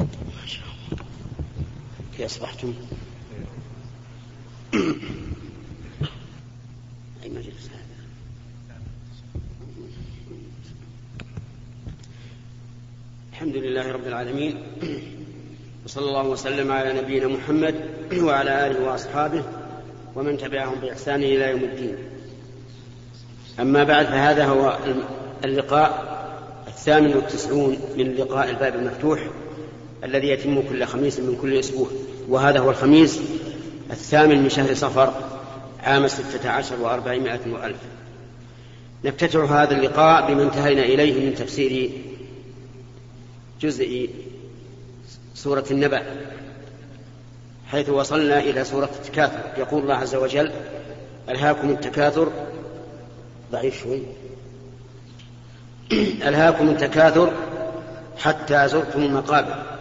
الله كيف أصبحتم؟ أي مجلس هذا؟ الحمد لله رب العالمين وصلى الله وسلم على نبينا محمد وعلى آله وأصحابه ومن تبعهم بإحسان إلى يوم الدين أما بعد فهذا هو اللقاء الثامن والتسعون من لقاء الباب المفتوح الذي يتم كل خميس من كل أسبوع وهذا هو الخميس الثامن من شهر صفر عام ستة عشر وأربعمائة وألف. نفتتح هذا اللقاء بما انتهينا إليه من تفسير جزء سورة النبأ حيث وصلنا إلى سورة التكاثر. يقول الله عز وجل ألهاكم التكاثر؟ ضعيف شوي. ألهاكم التكاثر حتى زرتم المقابر.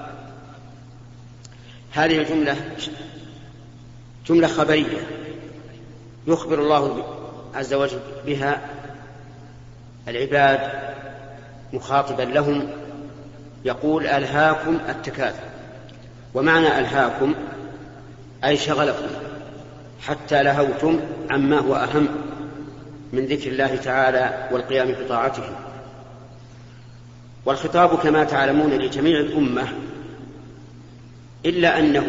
هذه الجملة جملة خبرية يخبر الله عز وجل بها العباد مخاطبا لهم يقول ألهاكم التكاثر. ومعنى ألهاكم أي شغلكم حتى لهوتم عما هو أهم من ذكر الله تعالى والقيام بطاعته. والخطاب كما تعلمون لجميع الأمة إلا أنه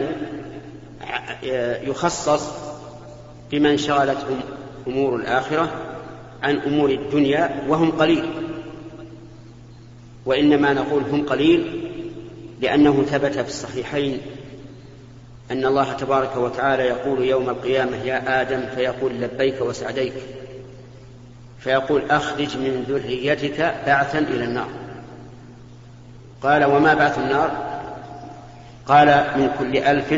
يخصص بمن شغلتهم أمور الآخرة عن أمور الدنيا وهم قليل. وإنما نقول هم قليل لأنه ثبت في الصحيحين أن الله تبارك وتعالى يقول يوم القيامة يا آدم فيقول لبيك وسعديك فيقول أخرج من ذريتك بعثا إلى النار. قال وما بعث النار؟ قال من كل ألف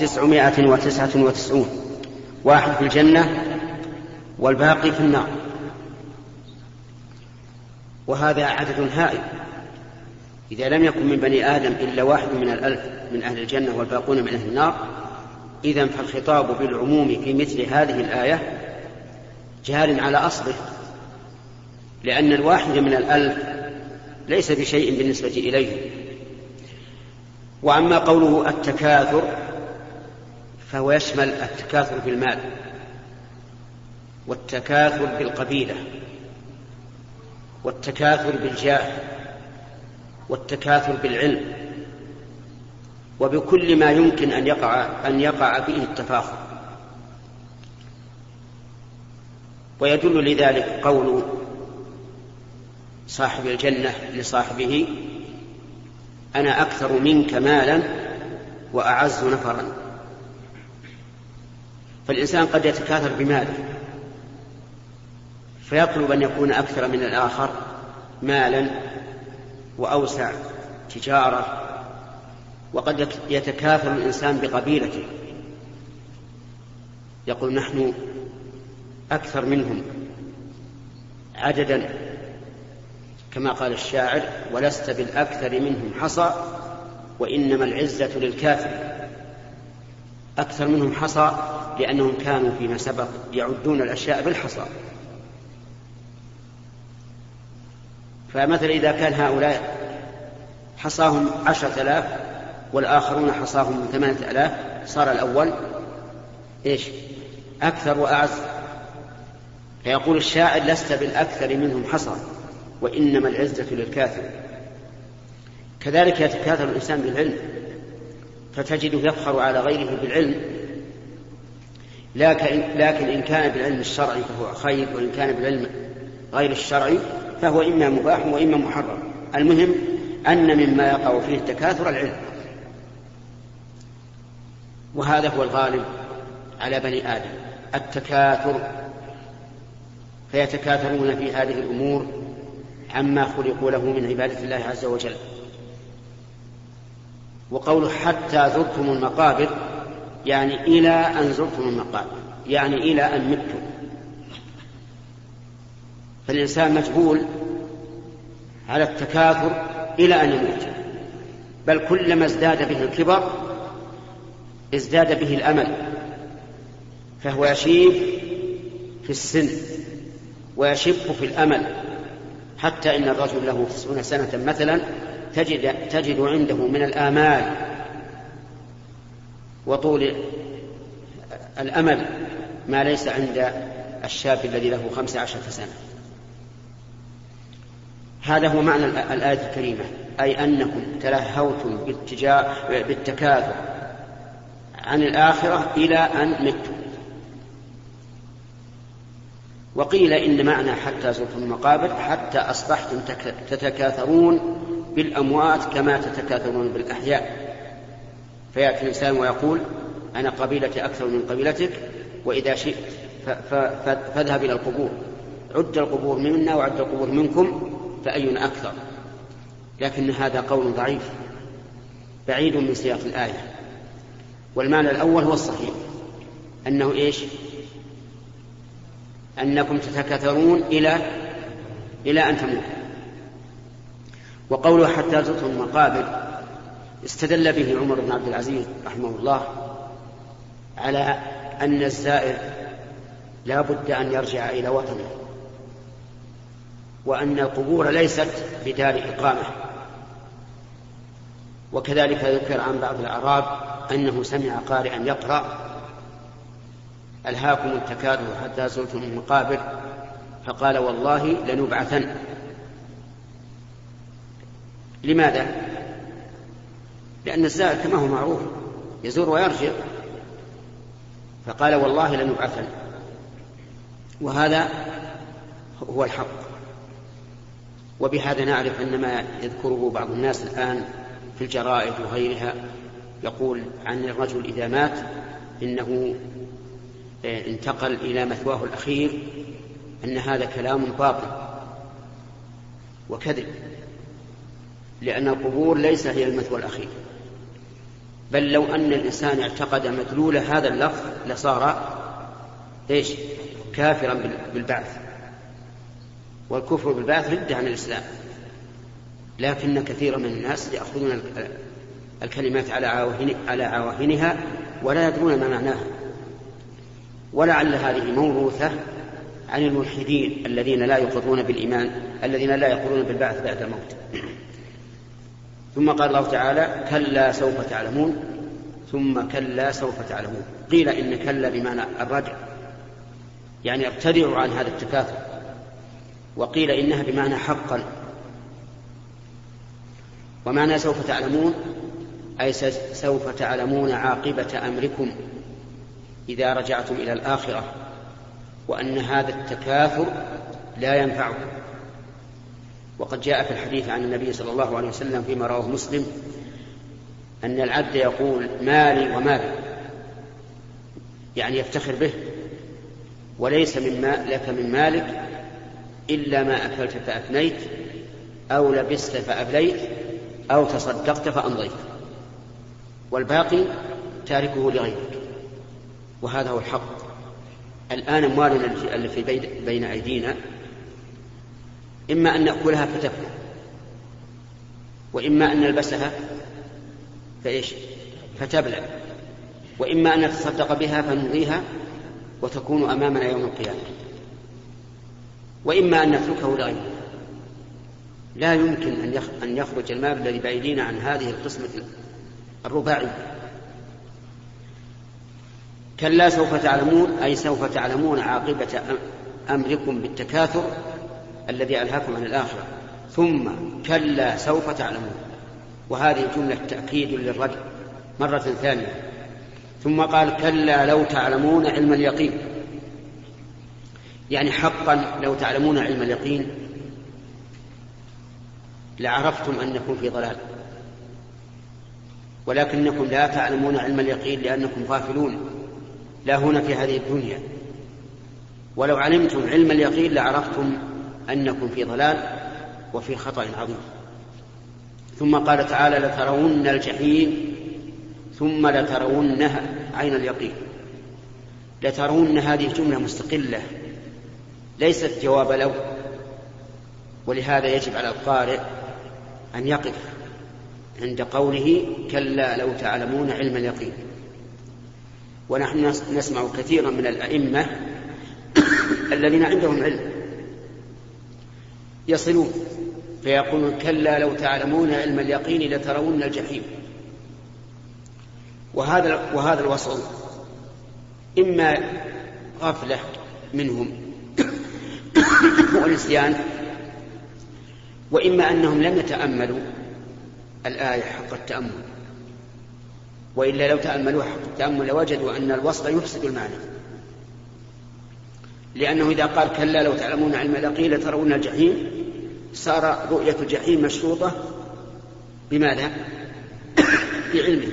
تسعمائة وتسعة وتسعون. واحد في الجنة والباقي في النار. وهذا عدد هائل. إذا لم يكن من بني آدم إلا واحد من الألف من أهل الجنة والباقون من أهل النار إذا فالخطاب بالعموم في مثل هذه الآية جار على أصله. لأن الواحد من الألف ليس بشيء بالنسبة إليه. وأما قوله التكاثر فهو يشمل التكاثر في المال والتكاثر بالقبيلة والتكاثر بالجاه والتكاثر بالعلم وبكل ما يمكن أن يقع أن يقع به التفاخر. ويدل لذلك قول صاحب الجنة لصاحبه أنا أكثر منك مالا وأعز نفرا. فالإنسان قد يتكاثر بماله فيطلب أن يكون أكثر من الآخر مالا وأوسع تجارة وقد يتكاثر الإنسان بقبيلته. يقول نحن أكثر منهم عددا كما قال الشاعر ولست بالأكثر منهم حصى وإنما العزة للكافر. أكثر منهم حصى لأنهم كانوا فيما سبق يعدون الأشياء بالحصى. فمثلا إذا كان هؤلاء حصاهم عشرة آلاف والآخرون حصاهم ثمانية آلاف صار الأول إيش؟ أكثر وأعز. فيقول الشاعر لست بالأكثر منهم حصى. وإنما العزة للكافر. كذلك يتكاثر الإنسان بالعلم فتجده يفخر على غيره بالعلم لكن, إن كان بالعلم الشرعي فهو خير وإن كان بالعلم غير الشرعي فهو إما مباح وإما محرم. المهم أن مما يقع فيه التكاثر العلم. وهذا هو الغالب على بني آدم التكاثر. فيتكاثرون في هذه الأمور عما خلقوا له من عبادة الله عز وجل. وقوله حتى زرتم المقابر يعني إلى أن زرتم المقابر يعني إلى أن متم. فالإنسان مجبول على التكاثر إلى أن يموت. بل كلما ازداد به الكبر ازداد به الأمل فهو يشيب في السن ويشب في الأمل. حتى إن الرجل له تسعون سنة مثلا تجد, تجد عنده من الآمال وطول الأمل ما ليس عند الشاب الذي له خمس عشرة سنة. هذا هو معنى الآية الكريمة أي أنكم تلهوتم بالتكاثر عن الآخرة إلى أن متم. وقيل إن معنى حتى زرتم المقابر حتى أصبحتم تتكاثرون بالأموات كما تتكاثرون بالأحياء. فيأتي الإنسان ويقول أنا قبيلتي أكثر من قبيلتك وإذا شئت فاذهب إلى القبور. عد القبور منا وعد القبور منكم فأي أكثر؟ لكن هذا قول ضعيف. بعيد من سياق الآية. والمعنى الأول هو الصحيح. أنه إيش؟ أنكم تتكاثرون إلى إلى أن تموتوا. وقوله حتى زرتم المقابر استدل به عمر بن عبد العزيز رحمه الله على أن الزائر لا بد أن يرجع إلى وطنه وأن القبور ليست بدار إقامة. وكذلك ذكر عن بعض الأعراب أنه سمع قارئا يقرأ ألهاكم التكاثر حتى زرتم المقابر فقال والله لنبعثن. لماذا؟ لأن الزائر كما هو معروف يزور ويرجع. فقال والله لنبعثن. وهذا هو الحق. وبهذا نعرف أن ما يذكره بعض الناس الآن في الجرائد وغيرها يقول عن الرجل إذا مات إنه انتقل إلى مثواه الأخير أن هذا كلام باطل وكذب لأن القبور ليس هي المثوى الأخير. بل لو أن الإنسان اعتقد مدلول هذا اللفظ لصار إيش؟ كافرا بالبعث. والكفر بالبعث رد عن الإسلام. لكن كثيرا من الناس يأخذون الكلمات على عواهنها ولا يدرون ما معناها. ولعل هذه موروثة عن الملحدين الذين لا يقرون بالإيمان الذين لا يقرون بالبعث بعد الموت. ثم قال الله تعالى كلا سوف تعلمون. ثم كلا سوف تعلمون. قيل إن كلا بمعنى الرجع يعني ابتدعوا عن هذا التكاثر. وقيل إنها بمعنى حقا. ومعنى سوف تعلمون أي سوف تعلمون عاقبة أمركم. إذا رجعتم إلى الآخرة وأن هذا التكاثر لا ينفعكم وقد جاء في الحديث عن النبي صلى الله عليه وسلم فيما رواه مسلم أن العبد يقول مالي ومالي يعني يفتخر به وليس مما لك من مالك إلا ما أكلت فأفنيت أو لبست فأبليت أو تصدقت فأمضيت. والباقي تاركه لغيرك. وهذا هو الحق. الآن أموالنا التي بين أيدينا إما أن نأكلها فتفنى وإما أن نلبسها فإيش؟ فتبلى وإما أن نتصدق بها فنمضيها وتكون أمامنا يوم القيامة وإما أن نتركه لغيره. لا يمكن أن يخرج المال الذي بأيدينا عن هذه القسمة الرباعية. كلا سوف تعلمون أي سوف تعلمون عاقبة أمركم بالتكاثر الذي ألهاكم عن الآخرة. ثم كلا سوف تعلمون. وهذه جملة تأكيد للرجل مرة ثانية. ثم قال كلا لو تعلمون علم اليقين. يعني حقا لو تعلمون علم اليقين لعرفتم أنكم في ضلال. ولكنكم لا تعلمون علم اليقين لأنكم غافلون. لا هنا في هذه الدنيا. ولو علمتم علم اليقين لعرفتم أنكم في ضلال وفي خطأ عظيم. ثم قال تعالى لترون الجحيم ثم لترونها عين اليقين. لترون هذه جملة مستقلة ليست جواب لو ولهذا يجب على القارئ أن يقف عند قوله كلا لو تعلمون علم اليقين. ونحن نسمع كثيرا من الأئمة الذين عندهم علم يصلون فيقولون كلا لو تعلمون علم اليقين لترون الجحيم. وهذا وهذا الوصل إما غفلة منهم ونسيان وإما أنهم لم يتأملوا الآية حق التأمل. وإلا لو تأملوا حق التأمل لوجدوا أن الوصل يفسد المعنى. لأنه إذا قال كلا لو تعلمون علم اليقين لترون الجحيم صار رؤية الجحيم مشروطة بماذا؟ بعلمه.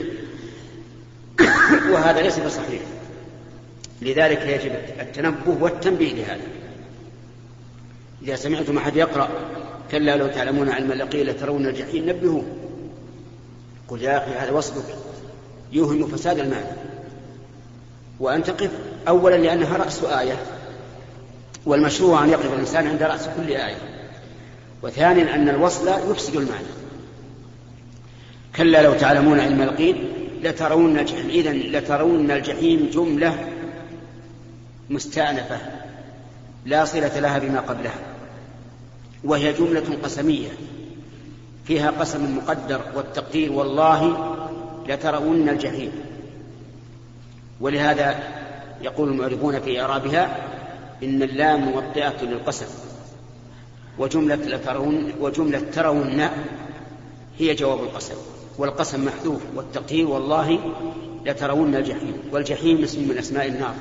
وهذا ليس بصحيح. لذلك يجب التنبه والتنبيه لهذا. إذا سمعتم أحد يقرأ كلا لو تعلمون علم اليقين لترون الجحيم نبهوه. قل يا أخي هذا وصفك. يوهم فساد المعنى وأن تقف أولا لأنها رأس آية والمشروع أن يقف الإنسان عند رأس كل آية. وثانيا أن الوصل يفسد المعنى كلا لو تعلمون علم اليقين لترون الجحيم إذن لترون الجحيم جملة مستأنفة لا صلة لها بما قبلها. وهي جملة قسمية فيها قسم مقدر والتقدير والله لترون الجحيم. ولهذا يقول المعرفون في إعرابها إن اللام موطئة للقسم. وجملة لترون وجملة ترون هي جواب القسم. والقسم محذوف والتقدير والله لترون الجحيم. والجحيم اسم من أسماء النار.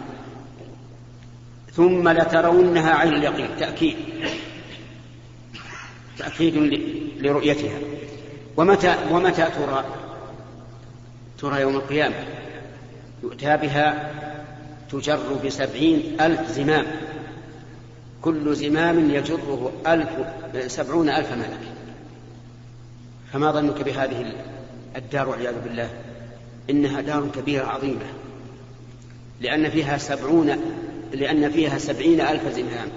ثم لترونها عين اليقين. تأكيد. تأكيد لرؤيتها. ومتى ومتى ترى؟ ترى يوم القيامة. يؤتى بها تجر بسبعين ألف زمام. كل زمام يجره ألف سبعون ألف ملك. فما ظنك بهذه الدار والعياذ بالله؟ إنها دار كبيرة عظيمة. لأن فيها سبعون لأن فيها سبعين ألف زمام.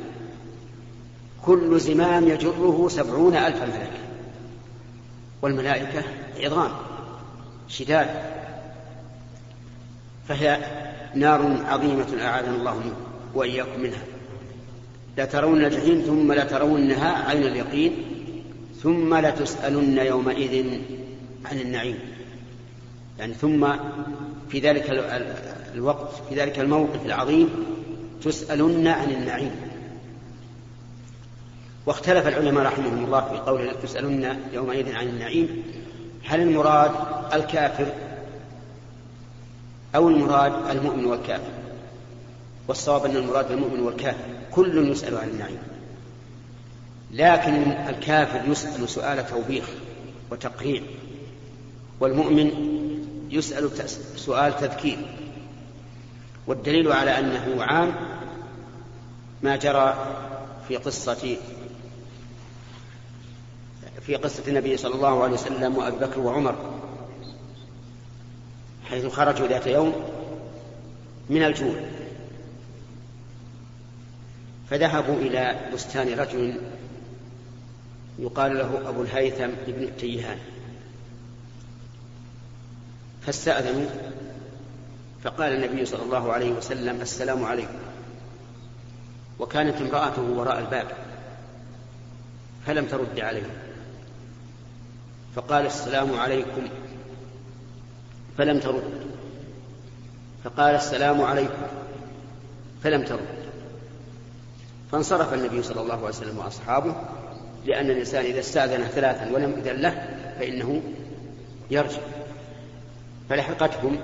كل زمام يجره سبعون ألف ملك. والملائكة عظام. شداد فهي نار عظيمة أعاذنا الله وإياكم منها. لترون الجحيم ثم لترونها عين اليقين ثم لتسألن يومئذ عن النعيم. يعني ثم في ذلك الوقت في ذلك الموقف العظيم تسألن عن النعيم. واختلف العلماء رحمهم الله في قول تسألن يومئذ عن النعيم هل المراد الكافر أو المراد المؤمن والكافر؟ والصواب أن المراد المؤمن والكافر كل يسأل عن النعيم. لكن الكافر يسأل سؤال توبيخ وتقريع والمؤمن يسأل سؤال تذكير. والدليل على أنه عام ما جرى في قصة في قصة النبي صلى الله عليه وسلم وأبي بكر وعمر حيث خرجوا ذات يوم من الجوع. فذهبوا إلى بستان رجل يقال له أبو الهيثم ابن التيهان. فاستأذنوا فقال النبي صلى الله عليه وسلم السلام عليكم. وكانت امرأته وراء الباب فلم ترد عليه. فقال السلام عليكم. فلم ترد. فقال السلام عليكم. فلم ترد. فانصرف النبي صلى الله عليه وسلم وأصحابه لأن الإنسان إذا استأذن ثلاثا ولم يؤذن له فإنه يرجع فلحقتهم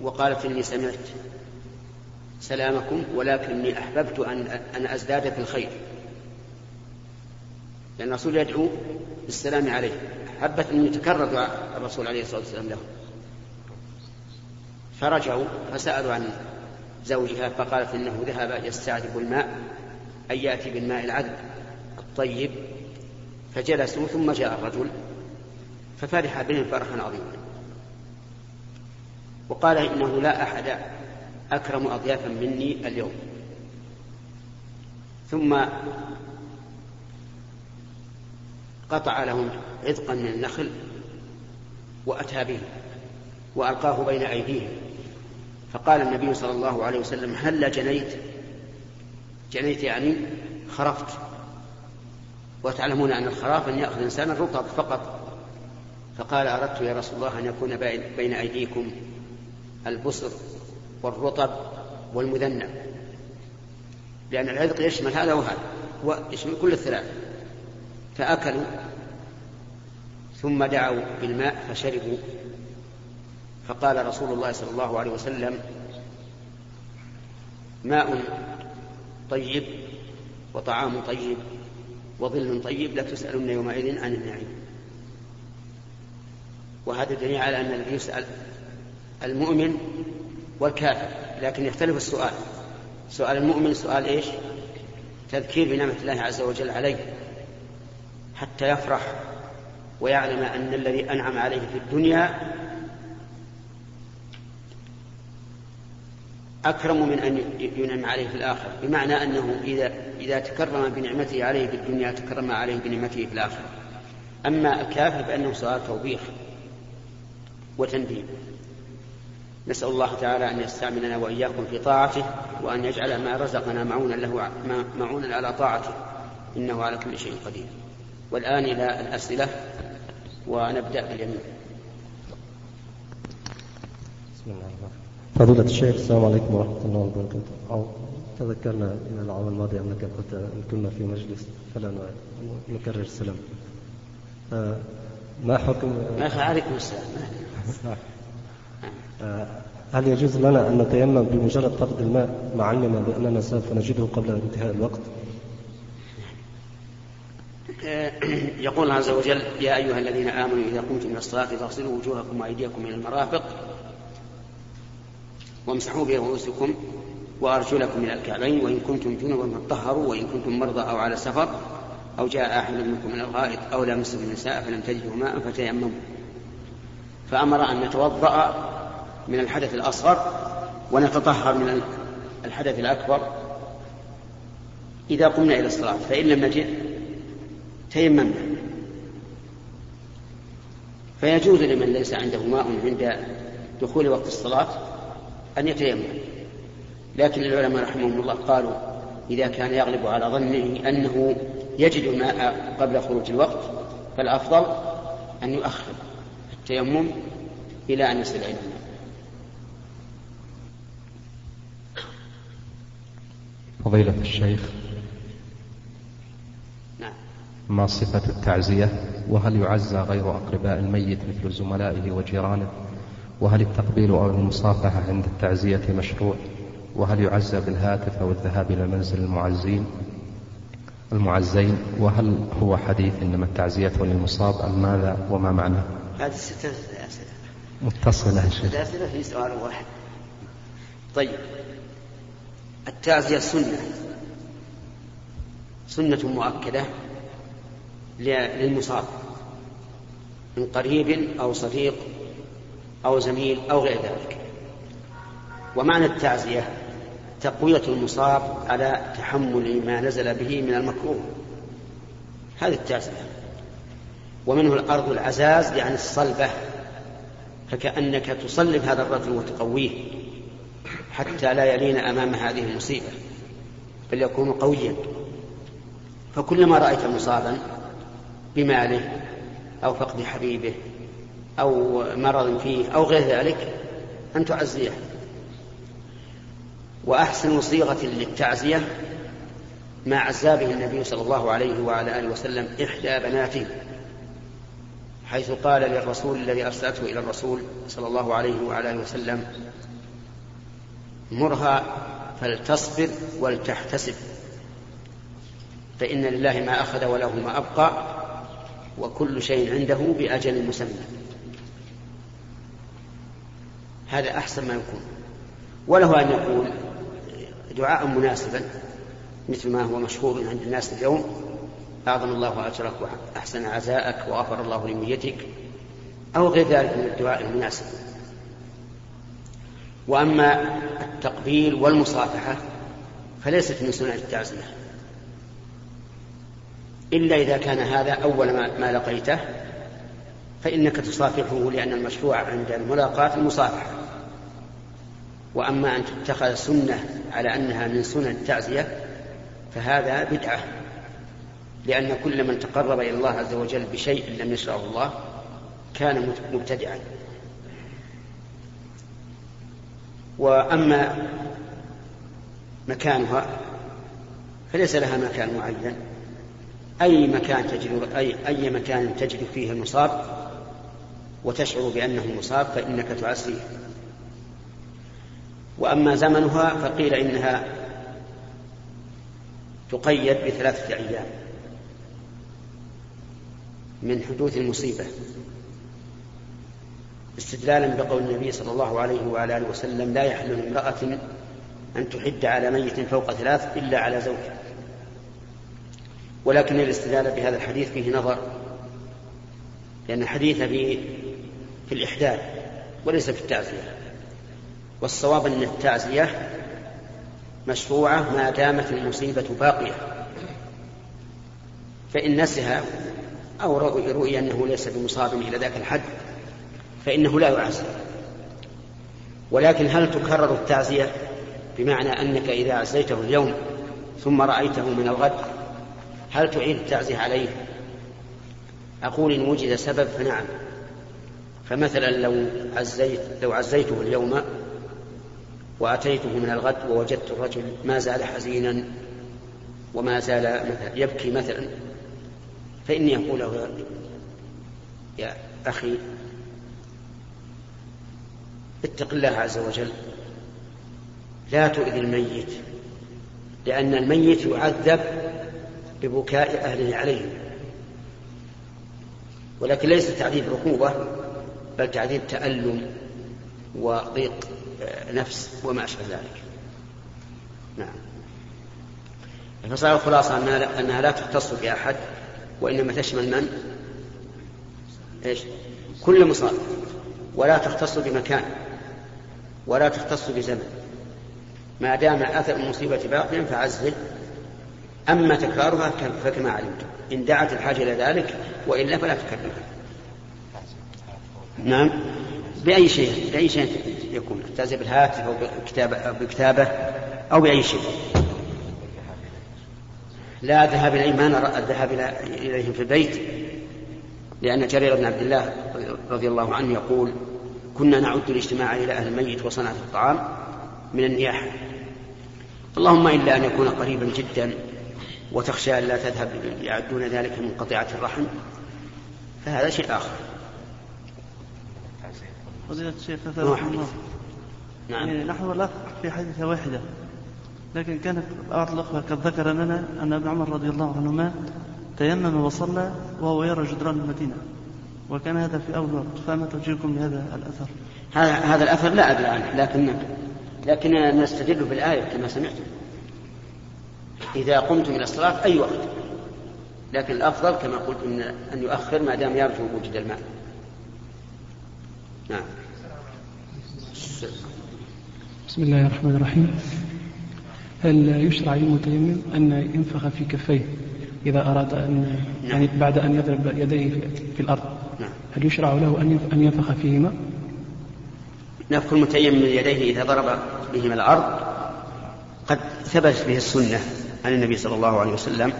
وقالت إني سمعت سلامكم ولكني أحببت أن أن أزداد في الخير. لأن الرسول يدعو بالسلام عليه. حبت أن يتكرر دعاء الرسول عليه الصلاة والسلام له. فرجعوا فسألوا عن زوجها فقالت إنه ذهب يستعذب الماء أن يأتي بالماء العذب الطيب. فجلسوا ثم جاء الرجل ففرح بهم فرحا عظيما. وقال إنه لا أحد أكرم أضيافا مني اليوم. ثم قطع لهم عذقا من النخل وأتى به وألقاه بين أيديهم. فقال النبي صلى الله عليه وسلم هل جنيت؟ جنيت يعني خرفت. وتعلمون أن الخراف أن يأخذ الإنسان الرطب فقط. فقال أردت يا رسول الله أن يكون بين أيديكم البصر والرطب والمذنب لأن العذق يشمل هذا وهذا ويشمل كل الثلاث. فأكلوا ثم دعوا بالماء فشربوا. فقال رسول الله صلى الله عليه وسلم ماء طيب وطعام طيب وظل طيب لتسألن يومئذ عن النعيم. وهذا دليل على أن الذي يسأل المؤمن والكافر لكن يختلف السؤال. سؤال المؤمن سؤال إيش؟ تذكير بنعمة الله عز وجل عليه. حتى يفرح ويعلم أن الذي أنعم عليه في الدنيا أكرم من أن ينعم عليه في الآخرة. بمعنى أنه إذا إذا تكرم بنعمته عليه في الدنيا تكرم عليه بنعمته في الآخرة. أما الكافر فإنه سؤال توبيخ وتنبيه نسأل الله تعالى أن يستعملنا وإياكم في طاعته وأن يجعل ما رزقنا معونا له معونا على طاعته. إنه على كل شيء قدير. والآن إلى الأسئلة ونبدأ باليمين. بسم الله الرحمن فضيلة الشيخ السلام عليكم ورحمة الله وبركاته. أو تذكرنا إن العام الماضي أنك قلت أن كنا في مجلس فلا نكرر السلام. ما حكم؟ ما عليكم السلام. هل يجوز لنا أن نتيمم بمجرد فقد الماء مع علمنا بأننا سوف نجده قبل انتهاء الوقت؟ يقول الله عز وجل يا أيها الذين آمنوا إذا قمتم إلى الصلاة فاغسلوا وجوهكم وأيديكم إلى المرافق وامسحوا برؤوسكم وأرجلكم إلى الكعبين وإن كنتم جنبا فطهروا وإن كنتم مرضى أو على سفر أو جاء أحد منكم من الغائط أو لامستم النساء فلم تجدوا ماء فتيمموا. فأمر أن نتوضأ من الحدث الأصغر ونتطهر من الحدث الأكبر إذا قمنا إلى الصلاة. فإن لم نجد تيممنا فيجوز لمن ليس عنده ماء عند دخول وقت الصلاة أن يتيمم. لكن العلماء رحمهم الله قالوا إذا كان يغلب على ظنه أنه يجد الماء قبل خروج الوقت فالأفضل أن يؤخر التيمم إلى أن يصل إلى الماء. فضيلة الشيخ ما صفة التعزية؟ وهل يعزى غير أقرباء الميت مثل زملائه وجيرانه؟ وهل التقبيل أو المصافحة عند التعزية مشروع؟ وهل يعزى بالهاتف أو الذهاب إلى منزل المعزين؟ المعزين وهل هو حديث إنما التعزية للمصاب أم ماذا؟ وما معناه هذه ستة أسئلة. متصلة شيخ. أسئلة في سؤال واحد. طيب. التعزية سنة. سنة مؤكدة. للمصاب من قريب أو صديق أو زميل أو غير ذلك. ومعنى التعزية تقوية المصاب على تحمل ما نزل به من المكروه. هذه التعزية. ومنه الأرض العزاز يعني الصلبة فكأنك تصلب هذا الرجل وتقويه حتى لا يلين أمام هذه المصيبة بل يكون قويا. فكلما رأيت مصابا بماله أو فقد حبيبه أو مرض فيه أو غير ذلك أن تعزيه. وأحسن صيغة للتعزية ما عزى به النبي صلى الله عليه وعلى آله وسلم إحدى بناته حيث قال للرسول الذي أرسلته إلى الرسول صلى الله عليه وعلى آله وسلم مرها فلتصبر ولتحتسب فإن لله ما أخذ وله ما أبقى وكل شيء عنده بأجل مسمى. هذا أحسن ما يكون. وله أن يكون دعاء مناسبا مثل ما هو مشهور عند الناس اليوم أعظم الله أجرك وأحسن عزاءك وغفر الله لميتك أو غير ذلك من الدعاء المناسب. وأما التقبيل والمصافحة فليست من سنن التعزية. إلا إذا كان هذا أول ما, ما لقيته فإنك تصافحه لأن المشروع عند الملاقاة المصافحة. وأما أن تتخذ سنة على أنها من سنن التعزية فهذا بدعة. لأن كل من تقرب إلى الله عز وجل بشيء لم يشرعه الله كان مبتدعا. وأما مكانها فليس لها مكان معين. أي مكان تجد أي أي مكان تجد فيه المصاب وتشعر بأنه مصاب فإنك تعزيه وأما زمنها فقيل إنها تقيد بثلاثة أيام من حدوث المصيبة استدلالا بقول النبي صلى الله عليه وعلى آله وسلم لا يحل لامرأة أن تحد على ميت فوق ثلاث إلا على زوجها. ولكن الاستدلال بهذا الحديث فيه نظر لأن الحديث في في الإحداث وليس في التعزية. والصواب أن التعزية مشروعة ما دامت المصيبة باقية. فإن نسها أو رؤي أنه ليس بمصاب إلى ذاك الحد فإنه لا يعزى ولكن هل تكرر التعزية بمعنى أنك إذا عزيته اليوم ثم رأيته من الغد؟ هل تعيد التعزية عليه؟ أقول إن وجد سبب فنعم. فمثلا لو عزيت لو عزيته اليوم وأتيته من الغد ووجدت الرجل ما زال حزينا وما زال مثلا يبكي مثلا فإني أقول له يا أخي اتق الله عز وجل. لا تؤذي الميت لأن الميت يعذب ببكاء أهله عليه ولكن ليس تعذيب عقوبة بل تعذيب تألم وضيق نفس وما أشبه ذلك. نعم. فصار الخلاصة أنها لا تختص بأحد وإنما تشمل من؟ إيش؟ كل مصاب ولا تختص بمكان ولا تختص بزمن. ما دام أثر المصيبة باقيا فعزه أما تكرارها فكما علمتم. إن دعت الحاجة إلى ذلك وإلا فلا تكررها. نعم. بأي شيء؟ بأي شيء يكون؟ تعزيه بالهاتف أو بكتابة أو بكتابة أو بأي شيء. لا ذهاب إليه ما نرى الذهاب إليهم في البيت. لأن جرير بن عبد الله رضي الله عنه يقول كنا نعد الاجتماع إلى أهل الميت وصنعة الطعام من النياحة. اللهم إلا أن يكون قريبا جدا وتخشى أن لا تذهب يعدون ذلك من قطيعة الرحم فهذا شيء آخر. فضيلة الشيخ الله. نعم. يعني نحن الأخ في حادثة واحدة لكن كانت بعض الأخوة قد ذكر لنا أن ابن عمر رضي الله عنهما تيمم وصلى وهو يرى جدران المدينة وكان هذا في أول وقت. فما توجيهكم لهذا الأثر؟ هذا هذا الأثر لا أدري عنه لكن لكن نستدل بالآية كما سمعتم. إذا قمتم إلى الصلاة أي وقت لكن الأفضل كما قلت إن أن يؤخر ما دام يرجو وجود الماء نعم بسم الله الرحمن الرحيم هل يشرع للمتيمم أن ينفخ في كفيه إذا أراد أن نعم. يعني بعد أن يضرب يديه في الأرض نعم. هل يشرع له أن ينفخ فيهما؟ نفخ المتيمم من يديه إذا ضرب بهما الأرض قد ثبت به السنة عن النبي صلى الله عليه وسلم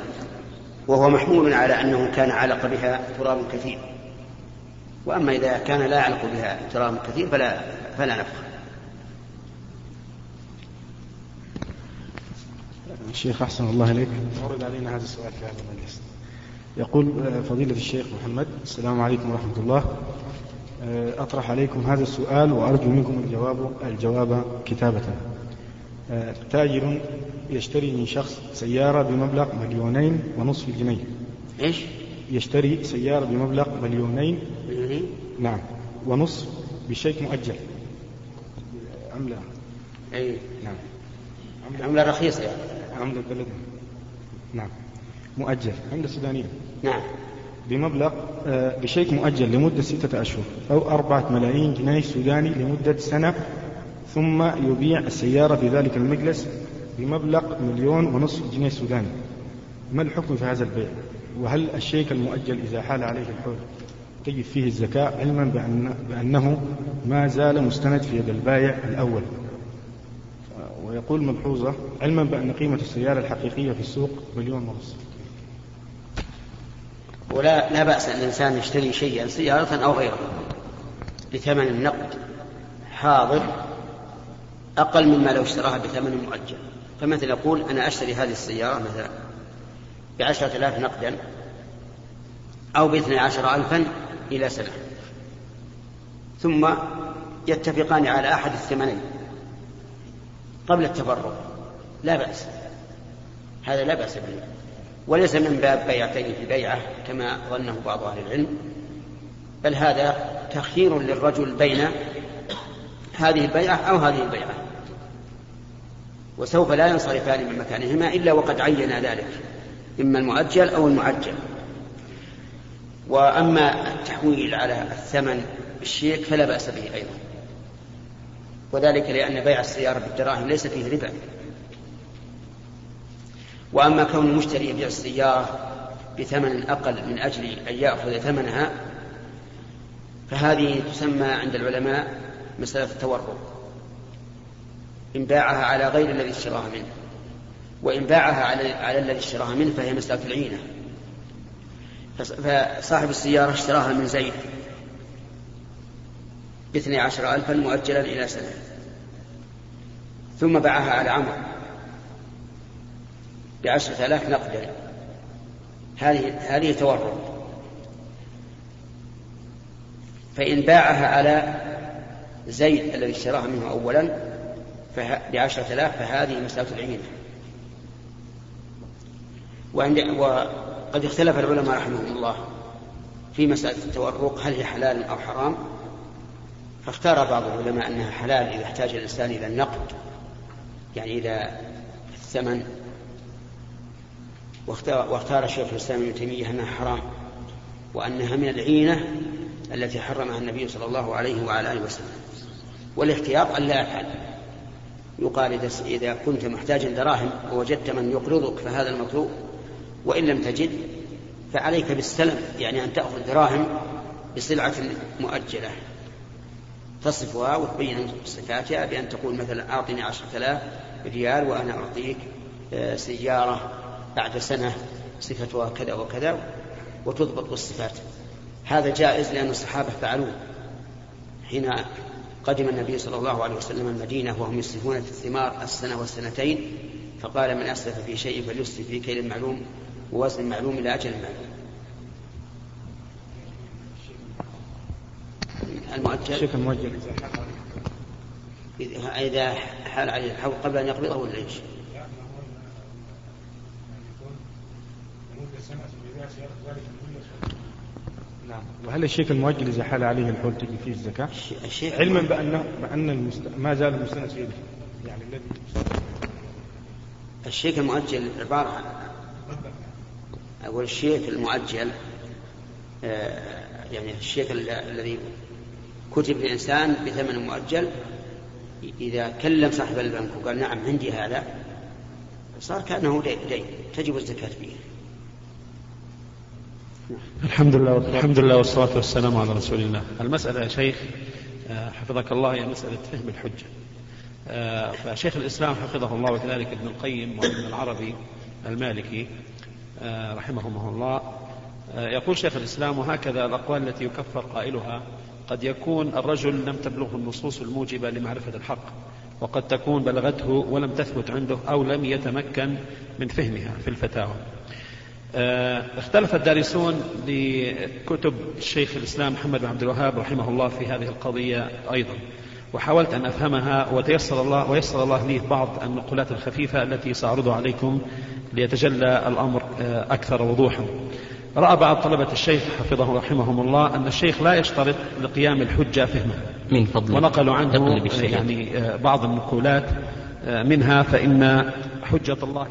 وهو محمول على أنه كان علق بها تراب كثير. وأما إذا كان لا يعلق بها تراب كثير فلا فلا نفخ. الشيخ أحسن الله إليك. ورد علينا هذا السؤال في هذا المجلس. يقول فضيلة الشيخ محمد السلام عليكم ورحمة الله. أطرح عليكم هذا السؤال وأرجو منكم الجواب الجواب كتابة. تاجر يشتري من شخص سيارة بمبلغ مليونين ونصف جنيه. إيش؟ يشتري سيارة بمبلغ مليونين مليونين؟ نعم ونصف بشيك مؤجل. عملة. أي. نعم. عملة, عملة رخيصة يعني. عملة بلدنا نعم. مؤجل. عملة سودانية. نعم. بمبلغ آه، بشيك مؤجل لمدة ستة أشهر أو أربعة ملايين جنيه سوداني لمدة سنة ثم يبيع السيارة بذلك المجلس بمبلغ مليون ونصف جنيه سوداني. ما الحكم في هذا البيع؟ وهل الشيك المؤجل إذا حال عليه الحول تجد فيه الزكاة علما بأن بأنه ما زال مستند في يد البائع الأول؟ ويقول ملحوظة علما بأن قيمة السيارة الحقيقية في السوق مليون ونصف. ولا لا بأس أن الإنسان يشتري شيئا سيارة أو غيره بثمن النقد حاضر. أقل مما لو اشتراها بثمن مؤجل. فمثل يقول أنا أشتري هذه السيارة مثلا بعشرة آلاف نقدا أو باثني عشر ألفا إلى سنة. ثم يتفقان على أحد الثمنين قبل التفرق لا بأس. هذا لا بأس به. وليس من باب بيعتين في بيعة كما ظنه بعض أهل العلم. بل هذا تخيير للرجل بين هذه البيعة أو هذه البيعة. وسوف لا ينصرفان من مكانهما إلا وقد عين ذلك إما المؤجل أو المعجل. وأما التحويل على الثمن بالشيك فلا بأس به أيضا. وذلك لأن بيع السيارة بالدراهم ليس فيه ربا. وأما كون المشتري يبيع السيارة بثمن أقل من أجل أن يأخذ ثمنها فهذه تسمى عند العلماء مسألة التورق إن باعها على غير الذي اشتراها منه. وإن باعها على, الذي اشتراها منه فهي مسألة العينة. فصاحب السيارة اشتراها من زيد. باثني عشر ألفا مؤجلا إلى سنة. ثم باعها على عمرو. بعشرة آلاف نقدا. هذه هذه تورط. فإن باعها على زيد الذي اشتراها منه أولا بعشرة آلاف فهذه مسألة العينة وقد اختلف العلماء رحمهم الله في مسألة التورق هل هي حلال أو حرام؟ فاختار بعض العلماء أنها حلال إذا احتاج الإنسان إلى النقد يعني إذا الثمن. واختار شيخ الإسلام ابن تيمية أنها حرام وأنها من العينة التي حرمها النبي صلى الله عليه وعلى آله وسلم. والاحتياط أن لا يفعل. يقال إذا كنت محتاجا دراهم ووجدت من يقرضك فهذا المطلوب وإن لم تجد فعليك بالسلم يعني أن تأخذ دراهم بسلعة مؤجلة. تصفها وتبين صفاتها بأن تقول مثلا أعطني عشرة آلاف ريال وأنا أعطيك آه، سيارة بعد سنة صفتها كذا وكذا وتضبط بالصفات. هذا جائز لأن الصحابة فعلوه. حين قدم النبي صلى الله عليه وسلم المدينة وهم يسلفون في الثمار السنة والسنتين فقال من أسلف في شيء فليسلف في كيل معلوم ووزن معلوم إلى أجل معلوم. المؤجل؟ الشيك المؤجل. إذا حال عليه الحول قبل أن يقبضه ولا إيش؟ نعم. وهل الشيك المؤجل إذا حال عليه الحول تجي فيه الزكاة؟ الشيك علما بأنه بأن المست... ما زال المستند في يده يعني الذي الشيك المؤجل عبارة عن أقول الشيك المؤجل آه، يعني الشيك الذي كتب الإنسان بثمن مؤجل إذا كلم صاحب البنك وقال نعم عندي هذا صار كأنه دين تجب الزكاة فيه. الحمد لله الحمد لله والصلاة والسلام على رسول الله المسألة يا شيخ آه، حفظك الله هي مسألة فهم الحجة. آه، فشيخ الإسلام حفظه الله وكذلك ابن القيم وابن العربي المالكي آه، رحمهم الله. يقول شيخ الإسلام وهكذا الأقوال التي يكفر قائلها قد يكون الرجل لم تبلغه النصوص الموجبة لمعرفة الحق وقد تكون بلغته ولم تثبت عنده أو لم يتمكن من فهمها في الفتاوى. اختلف الدارسون لكتب الشيخ الإسلام محمد بن عبد الوهاب رحمه الله في هذه القضية أيضا. وحاولت أن أفهمها وتيسر الله ويسر الله لي بعض النقولات الخفيفة التي سأعرضها عليكم ليتجلى الأمر آه، أكثر وضوحا. رأى بعض طلبة الشيخ حفظه رحمهم الله أن الشيخ لا يشترط لقيام الحجة فهمه. من فضل ونقلوا عنه يعني آه، بعض النقولات منها فإن حجة الله